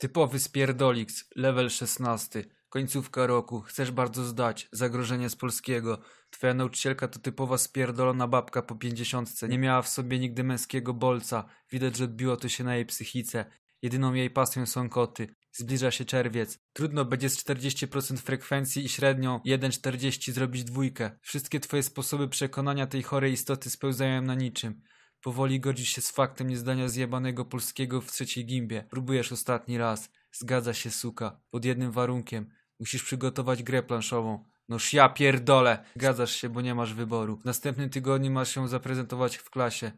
Typowy spierdolix, level 16. Końcówka roku, chcesz bardzo zdać, zagrożenie z polskiego. Twoja nauczycielka to typowa spierdolona babka po pięćdziesiątce. Nie miała w sobie nigdy męskiego bolca. Widać, że odbiło to się na jej psychice. Jedyną jej pasją są koty. Zbliża się czerwiec. Trudno będzie z 40% frekwencji i średnią 1,40 zrobić dwójkę. Wszystkie twoje sposoby przekonania tej chorej istoty spełzają na niczym. Powoli godzisz się z faktem niezdania zjebanego polskiego w trzeciej gimbie. Próbujesz ostatni raz. Zgadza się, suka. Pod jednym warunkiem. Musisz przygotować grę planszową. Noż ja pierdolę! Zgadzasz się, bo nie masz wyboru. W następnym tygodniu masz się zaprezentować w klasie.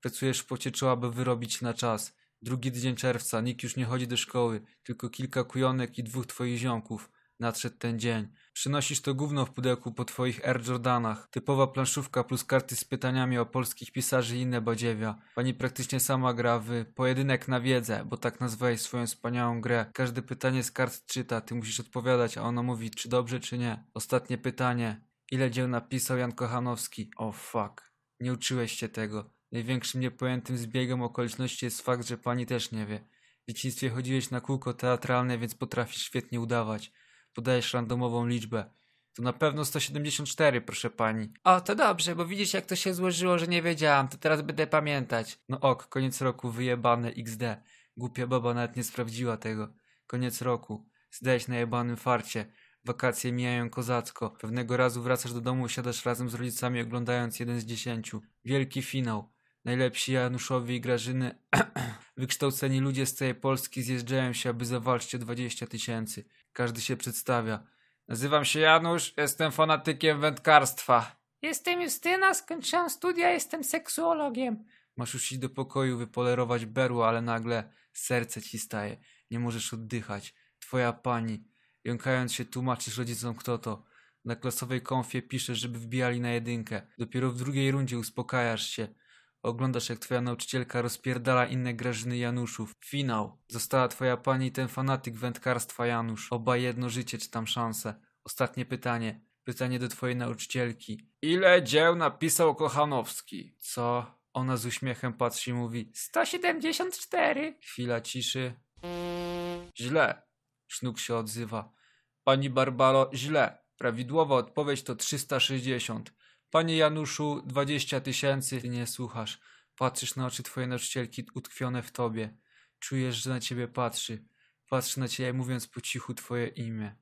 Pracujesz w pocie czoła, by wyrobić na czas. Drugi tydzień czerwca, nikt już nie chodzi do szkoły, tylko kilka kujonek i dwóch twoich ziomków. Nadszedł ten dzień. Przynosisz to gówno w pudełku po twoich Air Jordanach. Typowa planszówka plus karty z pytaniami o polskich pisarzy i inne badziewia. Pani praktycznie sama gra w pojedynek na wiedzę, bo tak nazwałeś swoją wspaniałą grę. Każde pytanie z kart czyta, ty musisz odpowiadać, a ona mówi czy dobrze czy nie. Ostatnie pytanie. Ile dzieł napisał Jan Kochanowski? O oh, fuck. Nie uczyłeś się tego. Największym niepojętym zbiegiem okoliczności jest fakt, że pani też nie wie. W dzieciństwie chodziłeś na kółko teatralne, więc potrafisz świetnie udawać. Podajesz randomową liczbę. To na pewno 174, proszę pani. O, to dobrze, bo widzisz jak to się złożyło, że nie wiedziałam, to teraz będę pamiętać. No ok, koniec roku wyjebane XD. Głupia baba nawet nie sprawdziła tego. Koniec roku. Zdajesz na jebanym farcie. Wakacje mijają kozacko. Pewnego razu wracasz do domu, siadasz razem z rodzicami oglądając jeden z dziesięciu. Wielki finał. Najlepsi Januszowi i Grażyny, wykształceni ludzie z całej Polski zjeżdżają się, aby zawalczyć o 20 tysięcy. Każdy się przedstawia. Nazywam się Janusz, jestem fanatykiem wędkarstwa. Jestem Justyna, skończyłam studia, jestem seksuologiem. Masz już iść do pokoju, wypolerować berło, ale nagle serce ci staje. Nie możesz oddychać. Twoja pani. Jąkając się tłumaczysz rodzicom kto to. Na klasowej konfie piszesz, żeby wbijali na jedynkę. Dopiero w drugiej rundzie uspokajasz się. Oglądasz jak twoja nauczycielka rozpierdala inne Grażyny Januszów. Finał. Została twoja pani ten fanatyk wędkarstwa Janusz. Oba jedno życie czy tam szanse. Ostatnie pytanie. Pytanie do twojej nauczycielki. Ile dzieł napisał Kochanowski? Co? Ona z uśmiechem patrzy i mówi 174. Chwila ciszy. Źle. Sznuk się odzywa. Pani Barbaro, źle. Prawidłowa odpowiedź to 360. Panie Januszu, 20 tysięcy. Ty nie słuchasz. Patrzysz na oczy twojej nauczycielki utkwione w tobie. Czujesz, że na ciebie patrzy. Patrzy na ciebie mówiąc po cichu twoje imię.